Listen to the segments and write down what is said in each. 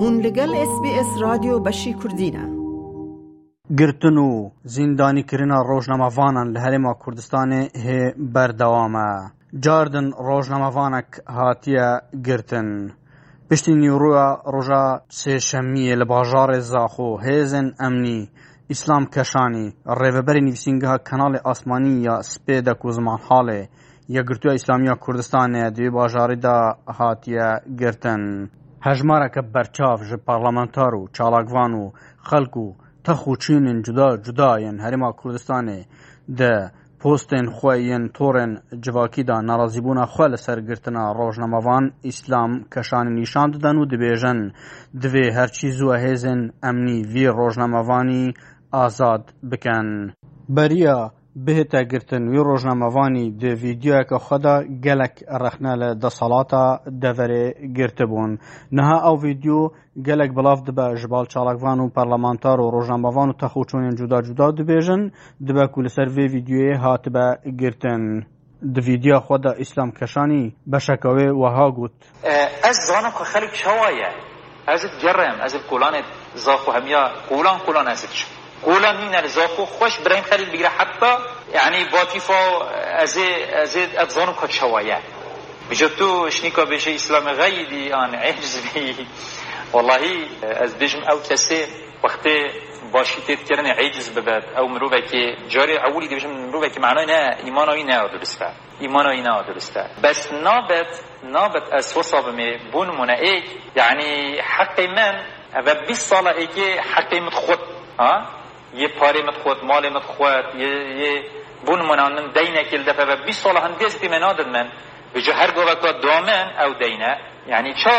Hûn li gel SBS Radyo beşî Kurdî ne. Girtin û zîndanîkirina rojnamevanan li Herêma Kurdistanê hê berdewam e. Cardin rojnamevanek hatiye girtin. Piştî nîvroya roja sêşemiyê li bajarê Zaxo hêzên emnî Îslam Keşanî, rêveberê nivîsîngeha Kanalê Asmanî ya Spêdek û Zimanhalê, Yekgirtiya Îslamî ya Kurdistanê di wê bajarî de hatiye girtin. Hejmareke berçav ji parlamentar û çalakvan û xelk û tex û çînên cuda cuda yên Herêma Kurdistanê di postên xwe yên torên civakî de nerazîbûna xwe li ser girtina rojnamevan Îslam Keşanî nîşan didin û dibêjin, Divê her çî zû e hêzên emnî vî rojnamevanî azad bikin. Beriya Bihêta girtin wî rojnamevanî di vîdeoyeke xwe de gelek rexne li desalata deverê girtibûn. Niha ew vîdeo gelek bilav dibe ji bal çalakvan û parlamentar û rojnamevan û texûçûnên cuda cuda dibêjin, dibe ku li ser vê vîdeoyê hatibe girtin. Di vîdyoya xwe de Îslam Keşanî beşeke wê weha got. Ez zanim ku xelk çawa ye. Ez ê digerem, ez ê bi kolanê Zako hemiya kolan kolan ez ê diçim. Kolan nîne li Zako xweş Birahîm Xelîl bigire heta yanî Batîfa û ez ê ez ê ev zanim ku çawa ye. Bijo tu şinîka bêje Îslamê xeyîdî an êciz bî. Wellahî ez dibêjim ew kesê wextê Başî tê dikirinê êciz bibe. Ew mirovekê carê ewilî dibêjin mirovekê manayê ne îmana wî ne ya durist e. Îmana wî ne ya durist e. Bes nabet nabet ez wisa bimê bo nimûne êk yanî heqê min eve bîst sala êkê heqê min dixwit ha yê parê min dixwit malê min dixwit yê yê bo nimûne min deynekê li def eve bîst sala hindê ez pê me nadin min bi ca her gaveka da min ew deyne yanî ça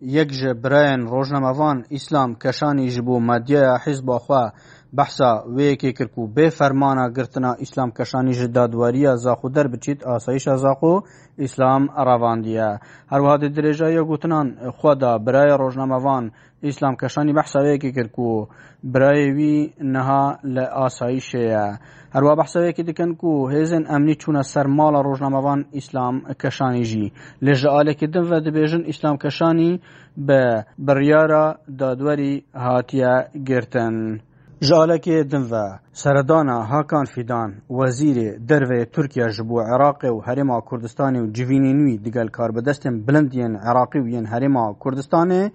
Yek ji birayên rojnamevan Îslam Keşanî ji bo medyaya hizba xwe behsa wê yekê kir ku bê fermana girtina Îslam Keşanî ji dadweriya Zaxo derbiçît asayîşa Zaxo Îslam revandiye. Her wiha di dirêjaiya gotinan xwe de birayê rojnamevan Îslam Keşanî behsa wê yekê kir ku birayê wî niha li asayîşê ye. Herwiha behsa wê yekê dikin ku hêzên emnî çûne ser mala rojnamevan Îslam Keşanî jî. Lê ji alekî din ve dibêjin Îslam Keşanî bi biryara dadwerî hatiye girtin. Ji alekî din ve seredana Hakan Fîdan, Wezîrê Derve yê Tirkiye ji bo Iraqê û Herêma Kurdistanê û civînên wî digel karbidestên bilind yên Iraqê û yên Herêma Kurdistanê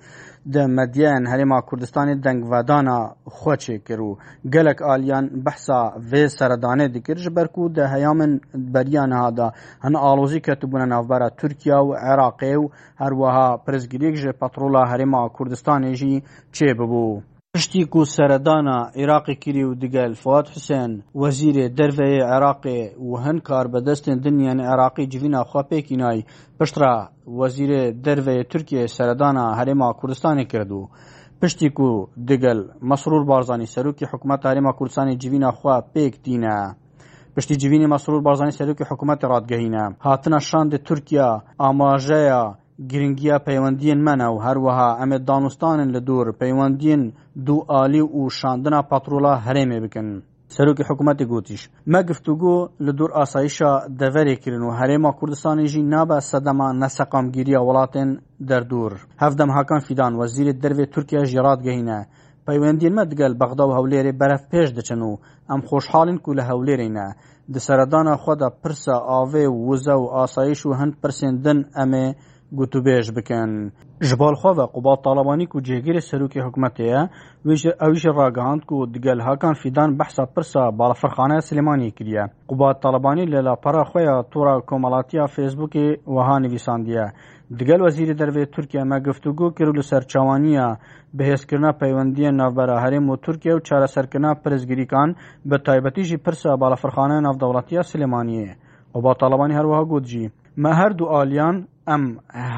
di medyayên Herêma Kurdistanê dengvedana xwe çêkir û Gelek aliyan behsa vê seredanê dikir ji ber ku di heyamên beriya niha de hin alozî ketibûne navbera Tirkiya û Iraqê û her wiha pirsgiriyek ji petrola Herêma Kurdistanê jî çêbibû. Piştî ku seredana Iraqê kirî û digel Fuad Husên, wezîrê derveyê Iraqê û hin karbedestên dinyayên Iraqî civîna xwe pêk înay, piştre wezîrê derveyê Tirkiyeyê seredana Herêma Kurdistanê kird û Piştî ku digel Mesrûr Barzanî Serokê Hikûmeta Herêma Kurdistanê civîna xwe pêk tîne. Piştî civînê Mesrûr Barzanî Serokê Hikûmetê radgehîne. Hatina şandê Tirkiya amajeya girîngiya peywendiyên me ne û her wiha em ê danûstanên li dûr peywendiyên dûalî û şandina patrola herêmê bikin. Serokê hikûmetê gotîş, Me giftûgo li dûr asayîşa deverê kirin û Herêma Kurdistanê jî nabe sedema neseqamgîriya welatên derdûr. Hevdem Hakan Fîdan, Wezîrê Dervê Tirkiye jî radgehîne, Peywendiyên me digel Bexda û Hewlêrê berf pêş diçin û em xoşhal in ku li Hewlêrê ne. Di seredana xwe de pirsa avê û wize û asayîş û hin pirsên din em ê gotûbêj bikin. Ji bal xwe ve Qubat Talabanî ku cihêgirê serokê hikûmetê ye, wê jî ew jî ragihand ku digel Hakan Fîdan behsa pirsa balafirxaneya Silêmaniyê kiriye. Qubat Talabanî li lapara xwe ya tora komelatiya Fêsbûkê wiha nivîsandiye, Digel Wezîrê Dervê Tirkiye me guftûgû kir û li ser çawaniya bihêzkirina peywendiyên navbera herêm û Tirkiye û çareserkirina pirsgirîkan bi taybetî jî pirsa balafirxaneya navdewletî ya Silêmaniyê. Qubat Talabanî her wiha got jî. Me her du aliyan em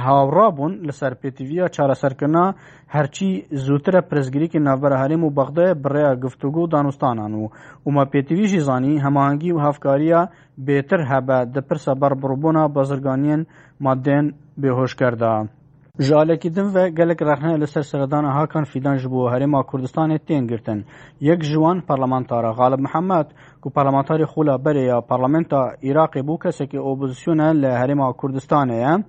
hawra bûn li ser pêtiviya çareserkirina her çî zûtir e pirsgirîkên navbera herêm û Bexdayê bi rêya guftûgû û danûstanan û û me pêtivî jî zanî hemahengî û hevkariya bêtir hebe di pirsa berbirbûna bazirganiyên madeyên bêhoşker de. Ji alekî din ve gelek rexne li ser seredana Hakan Fîdan ji bo Herêma Kurdistanê tên girtin. Yek ji wan parlamentar Galib Mihemed ku parlamentarê Xula Berê ya parlamenta Iraqê bû kesekî opozisyone li Herêma Kurdistanê ye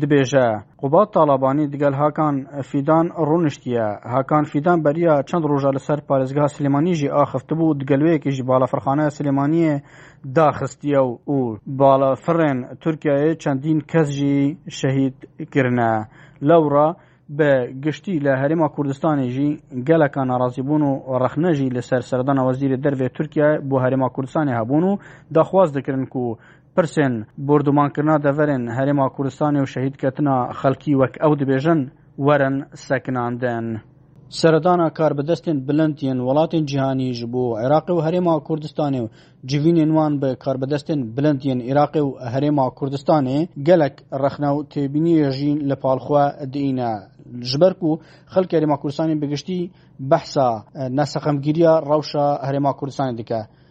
dibêje, Qubat Talabanî digel Hakan Fîdan rûniştiye. Hakan Fîdan beriya çend roja li ser parêzgeha Silêmaniyê jî axivtibû û di gelweyekê jî balafirxaneya Silêmaniyê daxistiye û balafirên Tirkiyeyê çendîn kes jî şehîd kirine. Lewra bi giştî li Herêma Kurdistanê jî geleka nerazîbûn û rexne jî li ser Serdana Wezîrê Dervê Tirkiyeyê bo Herêma Kurdistanê hebûn û daxwaz dikirin ku pirsên bordûmankirina deverên Herêma Kurdistanê û şehîdketina xelkî wek ew dibêjin werin sekinandin. Seredana karbidestên bilind yên welatên cîhanî ji bo Iraqê û Herêma Kurdistanê û civînên wan bi karbidestên bilind yên Iraqê û Herêma Kurdistanê gelek rexne û têbîniyê jî li pal xwe diîne. Ji ber ku xelkê Herêma Kurdistanê bi giştî behsa neseqemgîriya rewşa Herêma Kurdistanê dike,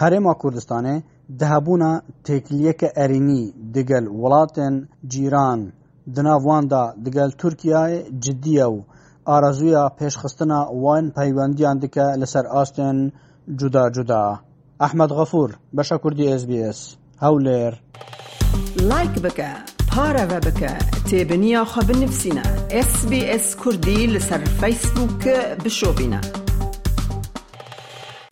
Herêma Kurdistanê di hebûna têkiliyeke erênî digel welatên cîran di nav wan de digel Tirkiyeyê cidî ye û arazuya pêşxistina wan peywendiyan dike li ser astên cuda cuda. Ehmed Xefûr, Beşa Kurdî SBS, Hewlêr. Like bike, pareve bike, têbiniya xwe binivsîne, SBS Kurdî li ser Facebook bişopîne.